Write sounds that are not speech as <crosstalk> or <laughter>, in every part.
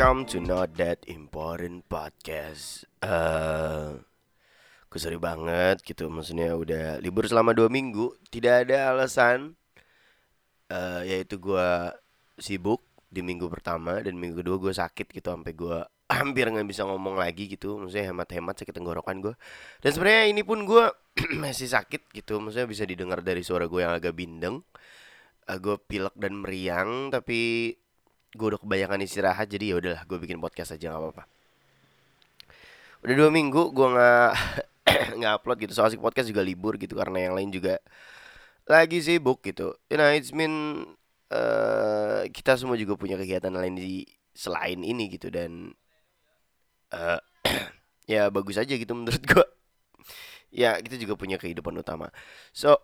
Welcome to Not That Important Podcast. Uh, gue sorry banget gitu, maksudnya udah libur selama dua minggu, tidak ada alasan, uh, yaitu gue sibuk di minggu pertama dan minggu kedua gue sakit gitu sampai gue <clears throat> hampir nggak bisa ngomong lagi gitu, maksudnya hemat-hemat sakit tenggorokan gue. Dan sebenarnya ini pun gue <clears throat> masih sakit gitu, maksudnya bisa didengar dari suara gue yang agak bindeng. Uh, gue pilek dan meriang, tapi gue udah kebanyakan istirahat jadi ya udahlah gue bikin podcast aja nggak apa-apa. Udah dua minggu gue nggak <coughs> nggak upload gitu soal podcast juga libur gitu karena yang lain juga lagi sibuk gitu. You know it's mean uh, kita semua juga punya kegiatan lain di selain ini gitu dan uh, <coughs> ya bagus aja gitu menurut gue ya kita juga punya kehidupan utama. So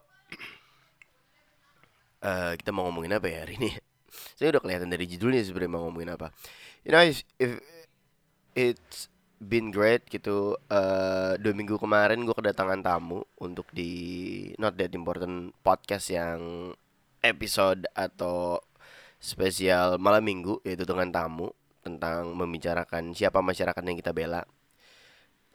uh, <coughs> kita mau ngomongin apa ya hari ini saya udah kelihatan dari judulnya sebenarnya mau ngomongin apa. You know if, if it's been great gitu uh, dua minggu kemarin gue kedatangan tamu untuk di not that important podcast yang episode atau spesial malam minggu yaitu dengan tamu tentang membicarakan siapa masyarakat yang kita bela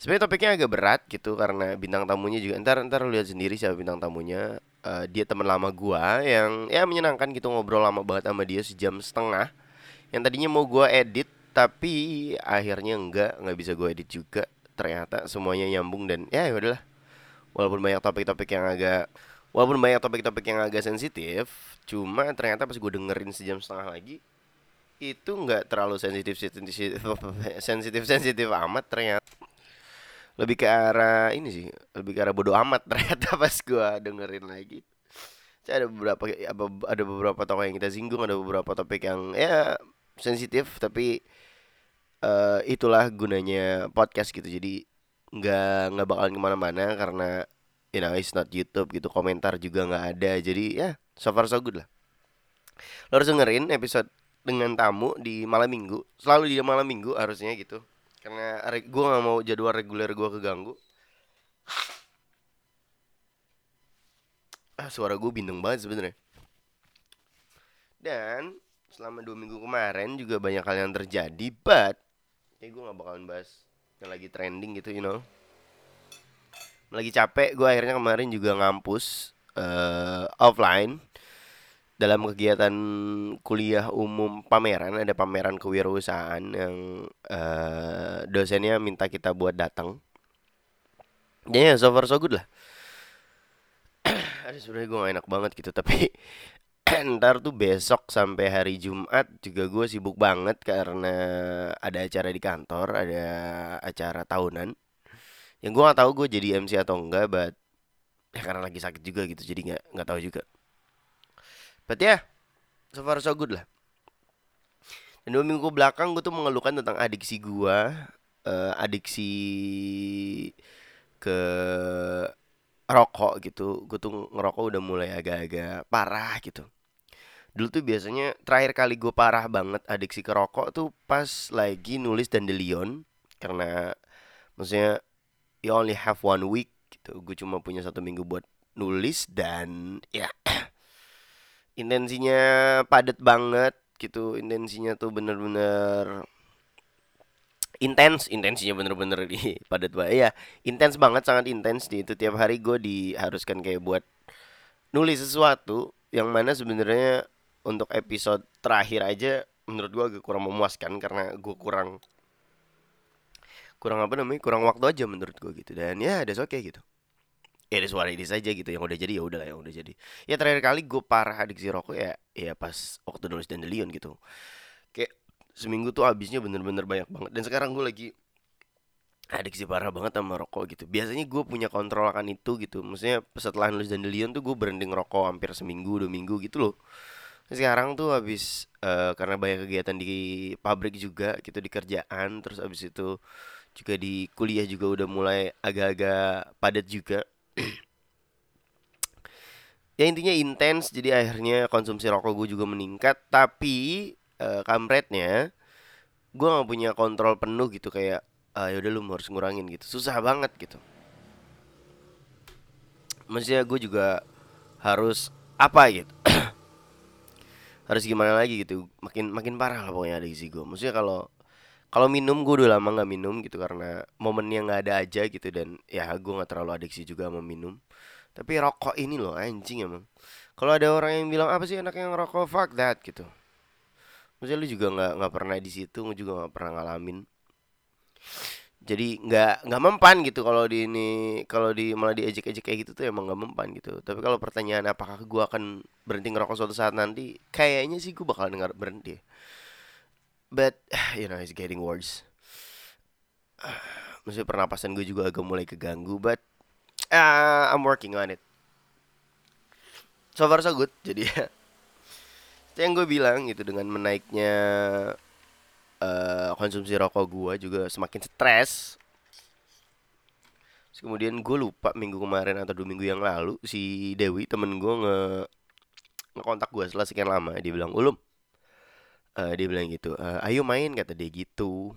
sebenarnya topiknya agak berat gitu karena bintang tamunya juga ntar ntar lihat sendiri siapa bintang tamunya. Uh, dia teman lama gua yang ya menyenangkan gitu ngobrol lama banget sama dia sejam setengah. Yang tadinya mau gua edit tapi akhirnya enggak nggak bisa gua edit juga. Ternyata semuanya nyambung dan ya ya udahlah. Walaupun banyak topik-topik yang agak walaupun banyak topik-topik yang agak sensitif cuma ternyata pas gue dengerin sejam setengah lagi itu nggak terlalu sensitif sensitif sensitif sensitif amat ternyata lebih ke arah ini sih lebih ke arah bodoh amat <laughs> ternyata pas gua dengerin lagi. Ada beberapa ada beberapa tokoh yang kita singgung ada beberapa topik yang ya sensitif tapi uh, itulah gunanya podcast gitu. Jadi nggak nggak bakalan ke mana-mana karena you know it's not YouTube gitu komentar juga nggak ada. Jadi ya so far so good lah. Lo harus dengerin episode dengan tamu di malam minggu selalu di malam minggu harusnya gitu karena gue nggak mau jadwal reguler gue keganggu. Ah suara gue bindeng banget sebenarnya. Dan selama dua minggu kemarin juga banyak hal yang terjadi but ya gue nggak bakalan bahas yang lagi trending gitu you know. Lagi capek gue akhirnya kemarin juga ngampus uh, offline dalam kegiatan kuliah umum pameran ada pameran kewirausahaan yang uh, dosennya minta kita buat datang. Jadi ya so far so good lah. <clears throat> ada sebenarnya gue gak enak banget gitu tapi <clears throat> ntar tuh besok sampai hari Jumat juga gue sibuk banget karena ada acara di kantor, ada acara tahunan. Yang gue gak tahu gue jadi MC atau enggak, but ya karena lagi sakit juga gitu, jadi nggak nggak tahu juga. But ya, yeah, so far so good lah. Dan dua minggu belakang gue tuh mengeluhkan tentang adiksi gue, uh, adiksi ke rokok gitu. Gue tuh ngerokok udah mulai agak-agak parah gitu. Dulu tuh biasanya terakhir kali gue parah banget adiksi ke rokok tuh pas lagi nulis Dandelion karena maksudnya you only have one week gitu. Gue cuma punya satu minggu buat nulis dan ya intensinya padat banget gitu. Intensinya tuh bener-bener intens intensinya bener-bener di <laughs> padat banget ya intens banget sangat intens di itu. Tiap hari gue diharuskan kayak buat nulis sesuatu yang mana sebenarnya untuk episode terakhir aja menurut gue agak kurang memuaskan karena gue kurang kurang apa namanya kurang waktu aja menurut gue gitu. Dan ya ada oke okay gitu ya ada suara ini saja gitu yang udah jadi ya udah yang udah jadi. Ya terakhir kali gue parah adiksi rokok ya ya pas waktu nulis Dandelion gitu. Kayak seminggu tuh habisnya bener-bener banyak banget. Dan sekarang gue lagi adiksi parah banget sama rokok gitu. Biasanya gue punya kontrol akan itu gitu. Maksudnya setelah nulis Dandelion tuh gue berhenti ngerokok hampir seminggu dua minggu gitu loh. Sekarang tuh habis uh, karena banyak kegiatan di pabrik juga gitu di kerjaan terus habis itu juga di kuliah juga udah mulai agak-agak padat juga <clears throat> ya intinya intens jadi akhirnya konsumsi rokok gue juga meningkat. Tapi uh, kamretnya gue nggak punya kontrol penuh gitu kayak ah, yaudah lu harus ngurangin gitu. Susah banget gitu. Maksudnya gue juga harus apa gitu? <clears throat> Harus gimana lagi gitu? Makin makin parah lah pokoknya ada isi gue maksudnya kalau kalau minum gue udah lama nggak minum gitu karena momennya nggak ada aja gitu dan ya gue nggak terlalu adiksi juga sama minum. Tapi rokok ini loh anjing emang. Kalau ada orang yang bilang apa sih enak yang rokok fuck that gitu. Maksudnya lu juga nggak nggak pernah di situ lu juga nggak pernah ngalamin. Jadi nggak nggak mempan gitu kalau di ini kalau di malah diejek-ejek kayak gitu tuh emang nggak mempan gitu. Tapi kalau pertanyaan apakah gue akan berhenti ngerokok suatu saat nanti? Kayaknya sih gue bakal dengar berhenti but <sighs> you know it's getting worse. <sighs> Maksudnya pernapasan gue juga agak mulai keganggu but uh, <tsk> I'm working on it. So far so good <laughs> jadi ya. Itu yang gue bilang gitu dengan menaiknya uh, konsumsi rokok gue juga semakin stres. Kemudian gue lupa minggu kemarin atau dua minggu yang lalu si Dewi temen gue nge ngekontak gue setelah sekian lama. Dia bilang ulum uh, dia bilang gitu uh, ayo main kata dia gitu.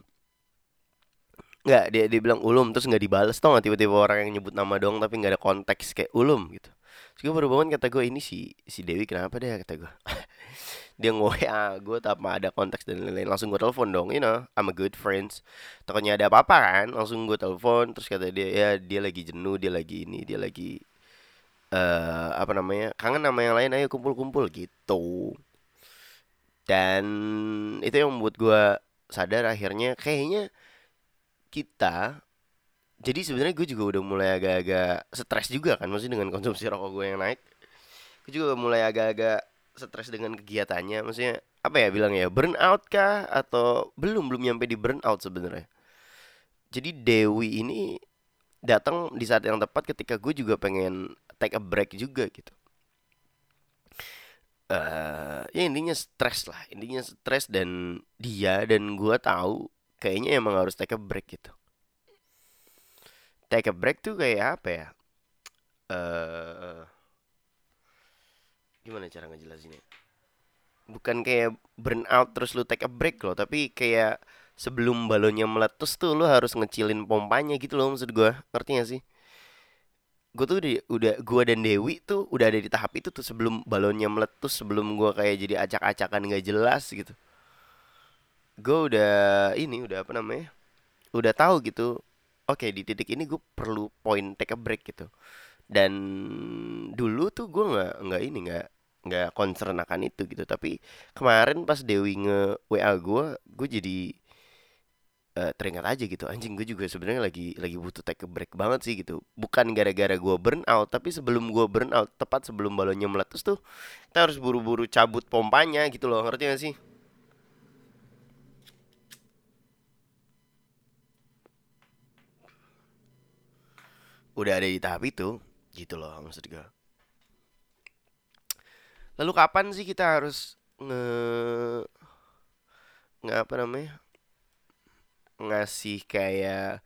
Nggak dia dia bilang ulum terus nggak dibales tau nggak? Tiba-tiba orang yang nyebut nama dong tapi nggak ada konteks kayak ulum gitu. Terus gue baru bangun kata gue ini si si Dewi kenapa deh kata gue <laughs> dia nge gue tanpa ada konteks dan lain-lain langsung gue telepon dong you know I'm a good friends. Takutnya ada apa-apa kan langsung gue telepon terus kata dia ya dia lagi jenuh dia lagi ini dia lagi uh, apa namanya kangen nama yang lain ayo kumpul-kumpul gitu dan itu yang membuat gue sadar akhirnya kayaknya kita jadi sebenarnya gue juga udah mulai agak-agak stres juga kan maksudnya dengan konsumsi rokok gue yang naik. Gue juga mulai agak-agak stres dengan kegiatannya maksudnya apa ya bilang ya burn out kah? Atau belum belum nyampe di burn out sebenarnya. Jadi Dewi ini datang di saat yang tepat ketika gue juga pengen take a break juga gitu uh, ya intinya stres lah intinya stres dan dia dan gue tahu kayaknya emang harus take a break gitu. Take a break tuh kayak apa ya? Uh, gimana cara ngejelasinnya? Bukan kayak burn out terus lu take a break loh tapi kayak sebelum balonnya meletus tuh lu harus ngecilin pompanya gitu loh maksud gue ngerti gak sih gue tuh udah, udah gue dan Dewi tuh udah ada di tahap itu tuh sebelum balonnya meletus sebelum gue kayak jadi acak-acakan nggak jelas gitu. Gue udah ini udah apa namanya udah tahu gitu oke di titik ini gue perlu point take a break gitu. Dan dulu tuh gue nggak nggak ini nggak nggak concern akan itu gitu. Tapi kemarin pas Dewi nge WA gue gue jadi uh, teringat aja gitu. Anjing gue juga sebenarnya lagi lagi butuh take a break banget sih gitu. Bukan gara-gara gue burn out tapi sebelum gue burn out tepat sebelum balonnya meletus tuh kita harus buru-buru cabut pompanya gitu loh. Ngerti gak sih? Udah ada di tahap itu gitu loh maksud gue. Lalu kapan sih kita harus nge nge apa namanya ngasih kayak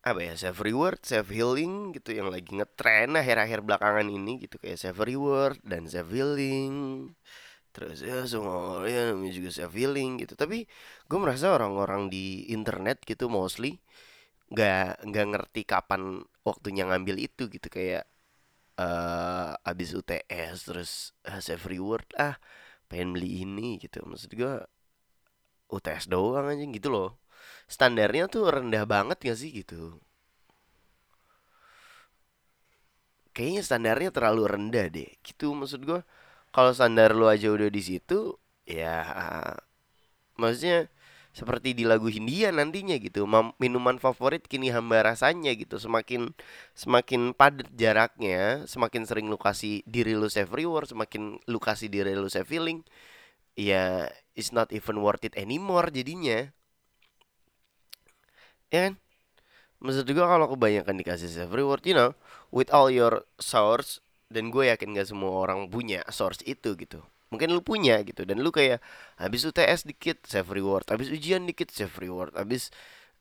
apa ya self reward self healing gitu yang lagi ngetren akhir-akhir belakangan ini gitu kayak self reward dan self healing terus ya semua ya namanya juga self healing gitu. Tapi gue merasa orang-orang di internet gitu mostly nggak nggak ngerti kapan waktunya ngambil itu gitu. Kayak uh, abis UTS terus uh, save reward ah pengen beli ini gitu. Maksud gue UTS doang aja gitu loh. Standarnya tuh rendah banget gak sih gitu? Kayaknya standarnya terlalu rendah deh gitu maksud gue kalau standar lu aja udah di situ ya maksudnya seperti di lagu Hindia nantinya gitu. Minuman favorit kini hamba rasanya gitu. Semakin semakin padat jaraknya semakin sering lu kasih diri lu save reward semakin lu kasih diri lu save feeling ya it's not even worth it anymore jadinya. Ya kan? Maksud juga kalau kebanyakan dikasih save reward you know with all your source dan gue yakin gak semua orang punya source itu gitu. Mungkin lu punya gitu dan lu kayak habis UTS dikit save reward habis ujian dikit save reward habis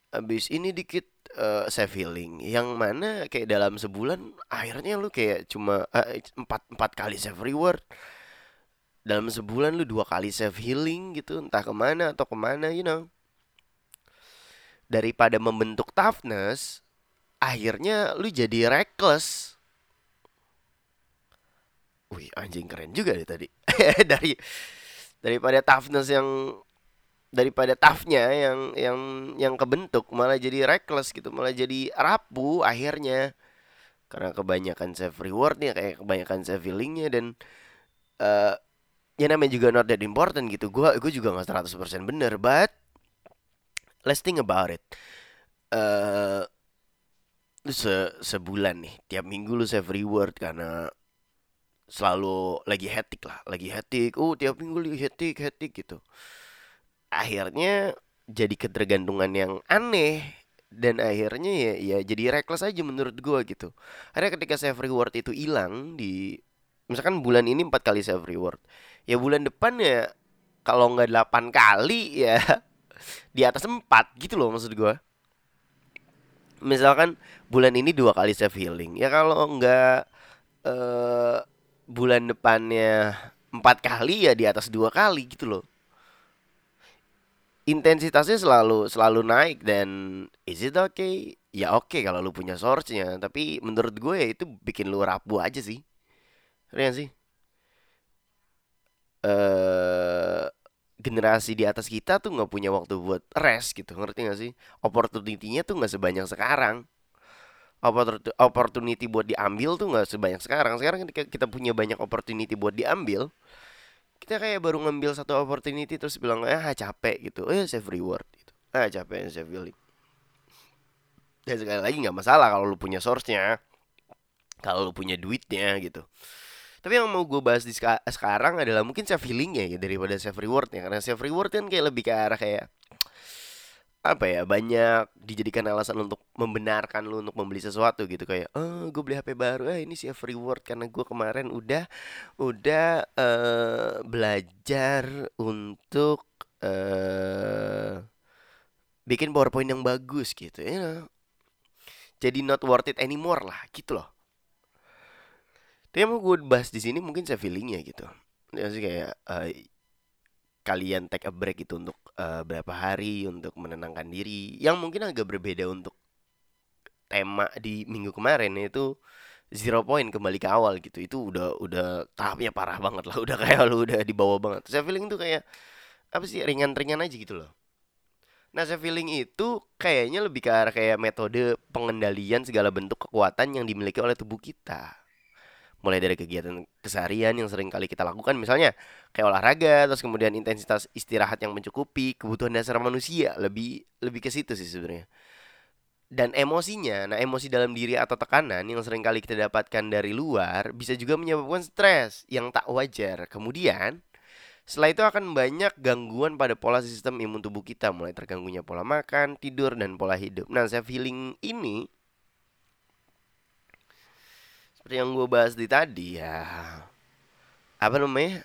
habis ini dikit uh, save healing. Yang mana kayak dalam sebulan akhirnya lu kayak cuma uh, empat empat kali save reward dalam sebulan lu dua kali save healing gitu entah ke mana atau ke mana you know. Daripada membentuk toughness akhirnya lu jadi reckless. Wih anjing keren juga deh tadi. <laughs> Dari daripada toughness yang daripada toughnya yang yang yang kebentuk malah jadi reckless gitu malah jadi rapuh akhirnya. Karena kebanyakan self rewardnya kayak kebanyakan self feelingnya dan uh, ya namanya juga not that important gitu. Gue gue juga nggak 100% bener but let's think about it. Uh, se sebulan nih tiap minggu lu self reward karena selalu lagi hectic lah lagi hectic. Oh tiap minggu lagi hectic hectic gitu. Akhirnya jadi ketergantungan yang aneh dan akhirnya ya ya jadi reckless aja menurut gua gitu. Akhirnya ketika self reward itu hilang di misalkan bulan ini empat kali self reward. Ya bulan depan ya kalau nggak delapan kali ya <laughs> di atas empat gitu loh maksud gue misalkan bulan ini dua kali self healing. Ya kalau nggak uh, bulan depannya empat kali ya di atas dua kali gitu loh. Intensitasnya selalu selalu naik dan is it okay? Ya oke okay kalau lu punya source-nya. Tapi menurut gue ya itu bikin lu rapuh aja sih sih? Eh generasi di atas kita tuh nggak punya waktu buat rest gitu ngerti gak sih? Opportunity-nya tuh nggak sebanyak sekarang. Opportunity buat diambil tuh nggak sebanyak sekarang. Sekarang kita punya banyak opportunity buat diambil kita kayak baru ngambil satu opportunity terus bilang ah capek gitu. Eh save reward gitu. Ah capek save feeling dan sekali lagi nggak masalah kalau lu punya source-nya kalau lu punya duitnya gitu tapi yang mau gue bahas di seka sekarang adalah mungkin self healingnya ya daripada self reward ya karena self reward kan kayak lebih ke arah kayak apa ya banyak dijadikan alasan untuk membenarkan lu untuk membeli sesuatu gitu. Kayak oh gue beli HP baru. Eh ini self reward. Karena gue kemarin udah udah uh, belajar untuk uh, bikin powerpoint yang bagus gitu ya jadi not worth it anymore lah gitu loh tapi yang mau gue bahas di sini mungkin saya feelingnya gitu. Ya kayak uh, kalian take a break itu untuk uh, berapa hari untuk menenangkan diri. Yang mungkin agak berbeda untuk tema di minggu kemarin yaitu zero point kembali ke awal gitu. Itu udah udah tahapnya parah banget lah. <laughs> Udah kayak lu udah dibawa banget. Saya feeling tuh kayak apa sih ringan-ringan aja gitu loh. Nah, saya feeling itu kayaknya lebih ke arah kayak metode pengendalian segala bentuk kekuatan yang dimiliki oleh tubuh kita mulai dari kegiatan keseharian yang sering kali kita lakukan misalnya kayak olahraga terus kemudian intensitas istirahat yang mencukupi kebutuhan dasar manusia lebih lebih ke situ sih sebenarnya dan emosinya nah emosi dalam diri atau tekanan yang sering kali kita dapatkan dari luar bisa juga menyebabkan stres yang tak wajar kemudian setelah itu akan banyak gangguan pada pola sistem imun tubuh kita mulai terganggunya pola makan, tidur, dan pola hidup. Nah, saya feeling ini seperti yang gue bahas di tadi ya. Apa namanya?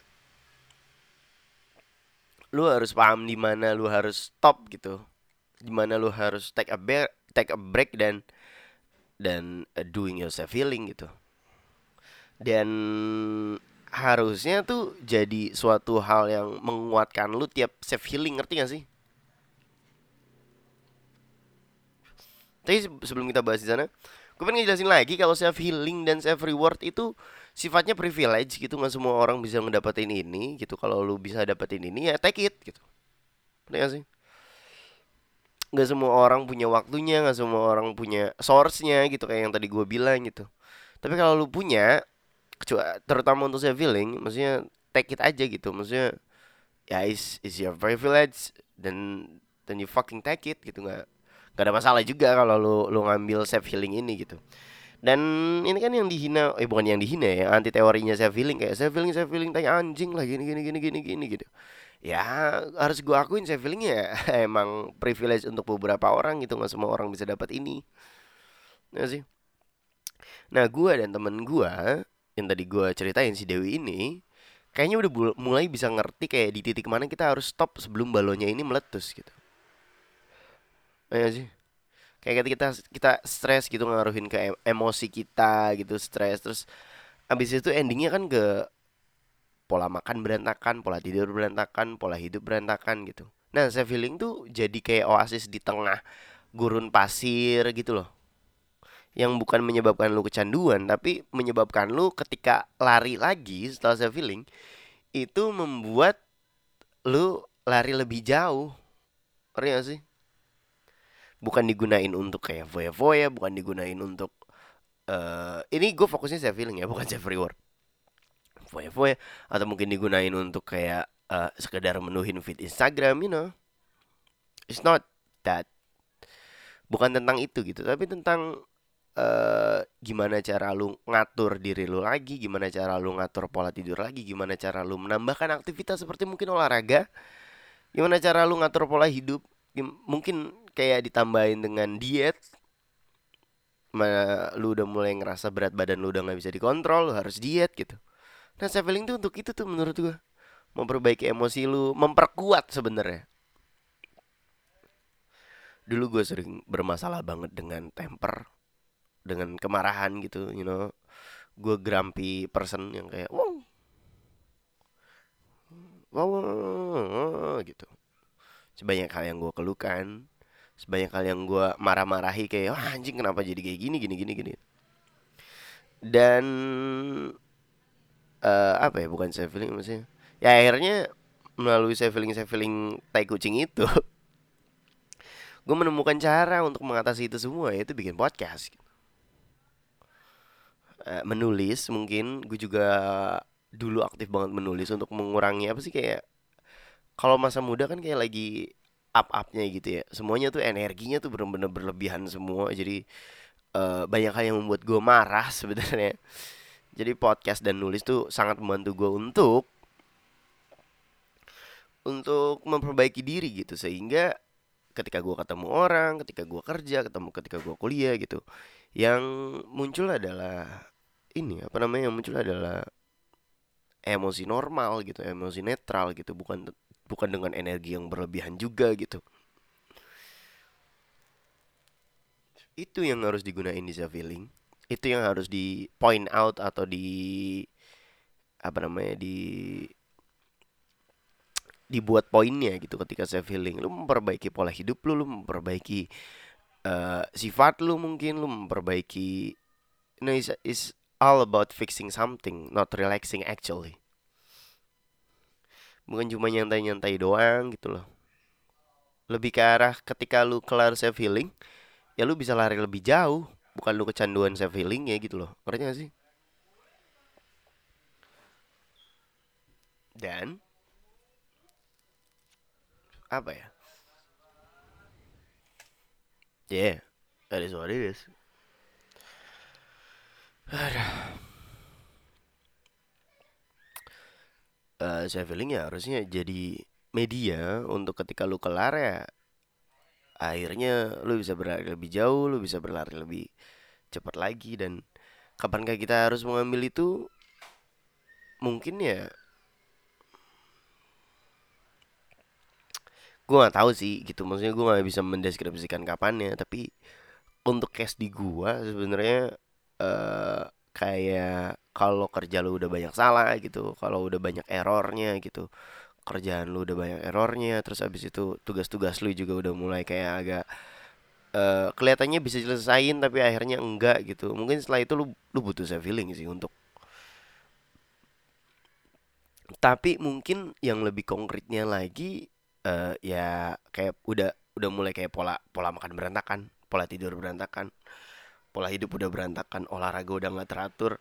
Lu harus paham di mana lu harus stop gitu. Di mana lu harus take a break take a break dan dan uh, doing yourself healing gitu. Dan harusnya tuh jadi suatu hal yang menguatkan lu tiap self healing ngerti gak sih? Tapi sebelum kita bahas di sana gue pengen ngejelasin lagi kalau self healing dan self reward itu sifatnya privilege gitu. Nggak semua orang bisa ngedapetin ini gitu. Kalau lu bisa dapetin ini ya take it gitu. Bener sih? Nggak semua orang punya waktunya nggak semua orang punya source-nya gitu kayak yang tadi gue bilang gitu. Tapi kalau lu punya terutama untuk self healing maksudnya take it aja gitu. Maksudnya ya is is your privilege dan dan you fucking take it gitu. Nggak gak ada masalah juga kalau lu lu ngambil self healing ini gitu. Dan ini kan yang dihina eh bukan yang dihina ya anti teorinya self healing kayak self healing self healing tanya anjing lah gini gini gini gini gini gitu. Ya harus gua akuin self healing ya. <laughs> Emang privilege untuk beberapa orang gitu nggak semua orang bisa dapat ini. Ya sih. Nah gua dan temen gua yang tadi gua ceritain si Dewi ini kayaknya udah mulai bisa ngerti kayak di titik mana kita harus stop sebelum balonnya ini meletus gitu Iya sih. Kayak kita kita stres gitu ngaruhin ke emosi kita gitu stres terus abis itu endingnya kan ke pola makan berantakan, pola tidur berantakan, pola hidup berantakan gitu. Nah, saya feeling tuh jadi kayak oasis di tengah gurun pasir gitu loh. Yang bukan menyebabkan lu kecanduan, tapi menyebabkan lu ketika lari lagi setelah saya feeling itu membuat lu lari lebih jauh ngerti sih bukan digunain untuk kayak foya-foya bukan digunain untuk eh ini gue fokusnya saya feeling ya bukan self reward. Foya-foya atau mungkin digunain untuk kayak eh, sekedar menuhin feed Instagram you know. It's not that bukan tentang itu gitu tapi tentang eh gimana cara lu ngatur diri lu lagi gimana cara lu ngatur pola tidur lagi gimana cara lu menambahkan aktivitas seperti mungkin olahraga gimana cara lu ngatur pola hidup mungkin kayak ditambahin dengan diet mana lu udah mulai ngerasa berat badan lu udah nggak bisa dikontrol lu harus diet gitu. Nah healing tuh untuk itu tuh menurut gua. Memperbaiki emosi lu memperkuat sebenarnya. Dulu gue sering bermasalah banget dengan temper dengan kemarahan gitu you know. Gue grumpy person yang kayak wow. Wow, wow, wow," gitu. Sebanyak hal yang gue keluhkan sebanyak hal yang gue marah-marahi kayak Wah, anjing kenapa jadi kayak gini gini gini gini? Dan eh, apa ya bukan self feeling maksudnya ya akhirnya melalui self feeling self feeling tai kucing itu <laughs> gue menemukan cara untuk mengatasi itu semua yaitu bikin podcast. Eh, menulis mungkin gue juga dulu aktif banget menulis untuk mengurangi apa sih kayak kalau masa muda kan kayak lagi up-upnya gitu ya. Semuanya tuh energinya tuh bener-bener berlebihan semua. Jadi eh, banyak hal yang membuat gue marah <laughs> sebenarnya. Jadi podcast dan nulis tuh sangat membantu gue untuk untuk memperbaiki diri gitu. Sehingga ketika gue ketemu orang ketika gue kerja ketemu ketika gue kuliah gitu yang muncul adalah ini apa namanya yang muncul adalah emosi normal gitu emosi netral gitu. Bukan bukan dengan energi yang berlebihan juga gitu. Itu yang harus digunain di self healing itu yang harus di point out atau di apa namanya di dibuat poinnya gitu ketika self healing lu memperbaiki pola hidup lu lu memperbaiki eh, sifat lu mungkin lu memperbaiki no is is all about fixing something not relaxing actually bukan cuma nyantai-nyantai doang gitu loh. Lebih ke arah ketika lu kelar self healing ya lu bisa lari lebih jauh. Bukan lu kecanduan self healing ya gitu loh. Ngerti gak sih? Dan apa ya? Yeah that is what it is. <sighs> Eh self healing ya harusnya jadi media untuk ketika lu kelar ya akhirnya lu bisa berlari lebih jauh, lu bisa berlari lebih cepat lagi. Dan kapankah kita harus mengambil itu? Mungkin ya gue nggak tahu sih gitu. Maksudnya gue nggak bisa mendeskripsikan kapannya tapi untuk case di gua sebenarnya eh kayak kalau kerja lu udah banyak salah gitu kalau udah banyak errornya gitu kerjaan lu udah banyak errornya terus abis itu tugas-tugas lu juga udah mulai kayak agak eh kelihatannya bisa diselesain tapi akhirnya enggak gitu. Mungkin setelah itu lu lu butuh self healing sih untuk tapi mungkin yang lebih konkretnya lagi eh ya kayak udah udah mulai kayak pola pola makan berantakan pola tidur berantakan pola hidup udah berantakan olahraga udah nggak teratur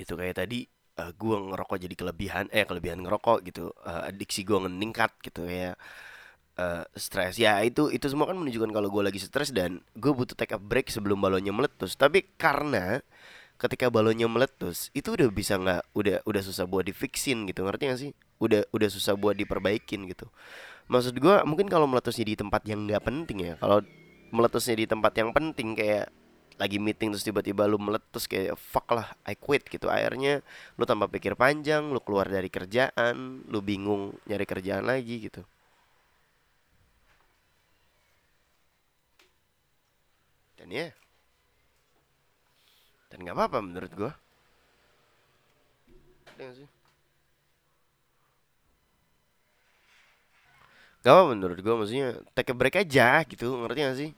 itu kayak tadi eh, gua ngerokok jadi kelebihan eh kelebihan ngerokok gitu. Eh, adiksi gua meningkat gitu ya. Eh, stres. Ya itu itu semua kan menunjukkan kalau gue lagi stres dan gue butuh take a break sebelum balonnya meletus. Tapi karena ketika balonnya meletus itu udah bisa nggak udah udah susah buat difixin gitu. Ngerti gak sih? Udah udah susah buat diperbaikin gitu. Maksud gue mungkin kalau meletusnya di tempat yang nggak penting ya. Kalau meletusnya di tempat yang penting kayak lagi meeting terus tiba-tiba lu meletus kayak fuck lah I quit gitu. Akhirnya lu tambah pikir panjang lu keluar dari kerjaan lu bingung nyari kerjaan lagi gitu. Dan ya dan nggak apa-apa menurut gua. Sih? Gak apa menurut gua maksudnya take a break aja gitu. Ngerti gak sih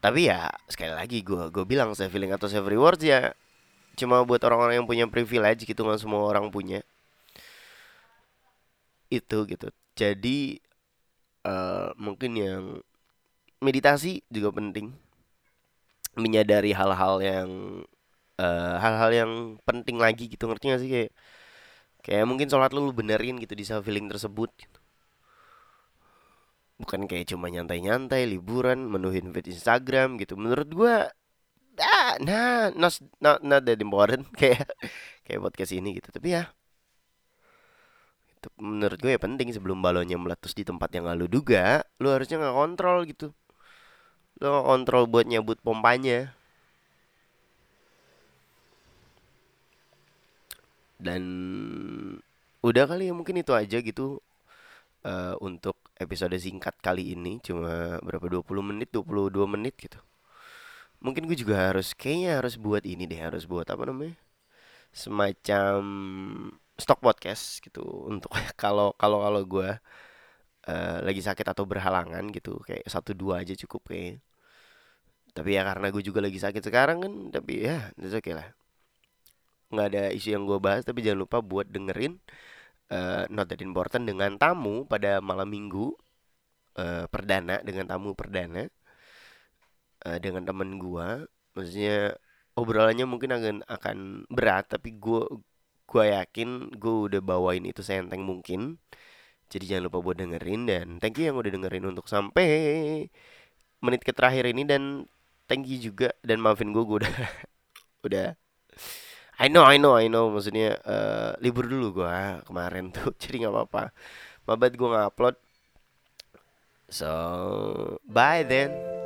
tapi ya sekali lagi gua gua bilang self feeling atau self rewards ya cuma buat orang-orang yang punya privilege gitu nggak semua orang punya. Itu gitu. Jadi uh, mungkin yang meditasi juga penting. Menyadari hal-hal yang hal hal-hal yang penting lagi gitu ngerti gak sih? Kayak kayak mungkin sholat lu, lu benerin gitu di self feeling tersebut gitu. Bukan kayak cuma nyantai-nyantai liburan menuhin feed Instagram gitu. Menurut gua ah, nah not not not that important. <laughs> Kayak kayak podcast ini gitu. Tapi ya itu menurut gue ya penting sebelum balonnya meletus di tempat yang gak lu duga lu harusnya nggak kontrol gitu. Lu gak kontrol buat nyebut pompanya. Dan udah kali ya mungkin itu aja gitu uh, untuk episode singkat kali ini cuma berapa 20 menit 22 menit gitu. Mungkin gue juga harus kayaknya harus buat ini deh harus buat apa namanya semacam stok podcast gitu. Untuk <laughs> kalau kalau kalau gue uh, lagi sakit atau berhalangan gitu kayak satu dua aja cukup kayak tapi ya karena gue juga lagi sakit sekarang kan tapi ya itu oke okay lah. Nggak ada isu yang gue bahas tapi jangan lupa buat dengerin uh, not that important dengan tamu pada malam minggu uh, perdana dengan tamu perdana uh, dengan temen gua. Maksudnya obrolannya mungkin akan akan berat tapi gua gua yakin gua udah bawain itu seenteng mungkin. Jadi jangan lupa buat dengerin dan thank you yang udah dengerin untuk sampai menit ke terakhir ini dan thank you juga dan maafin gua gua udah <laughs> udah I know I know I know. Maksudnya uh, libur dulu gua kemarin tuh <laughs> jadi nggak apa-apa. Mabat gua nggak upload. So bye then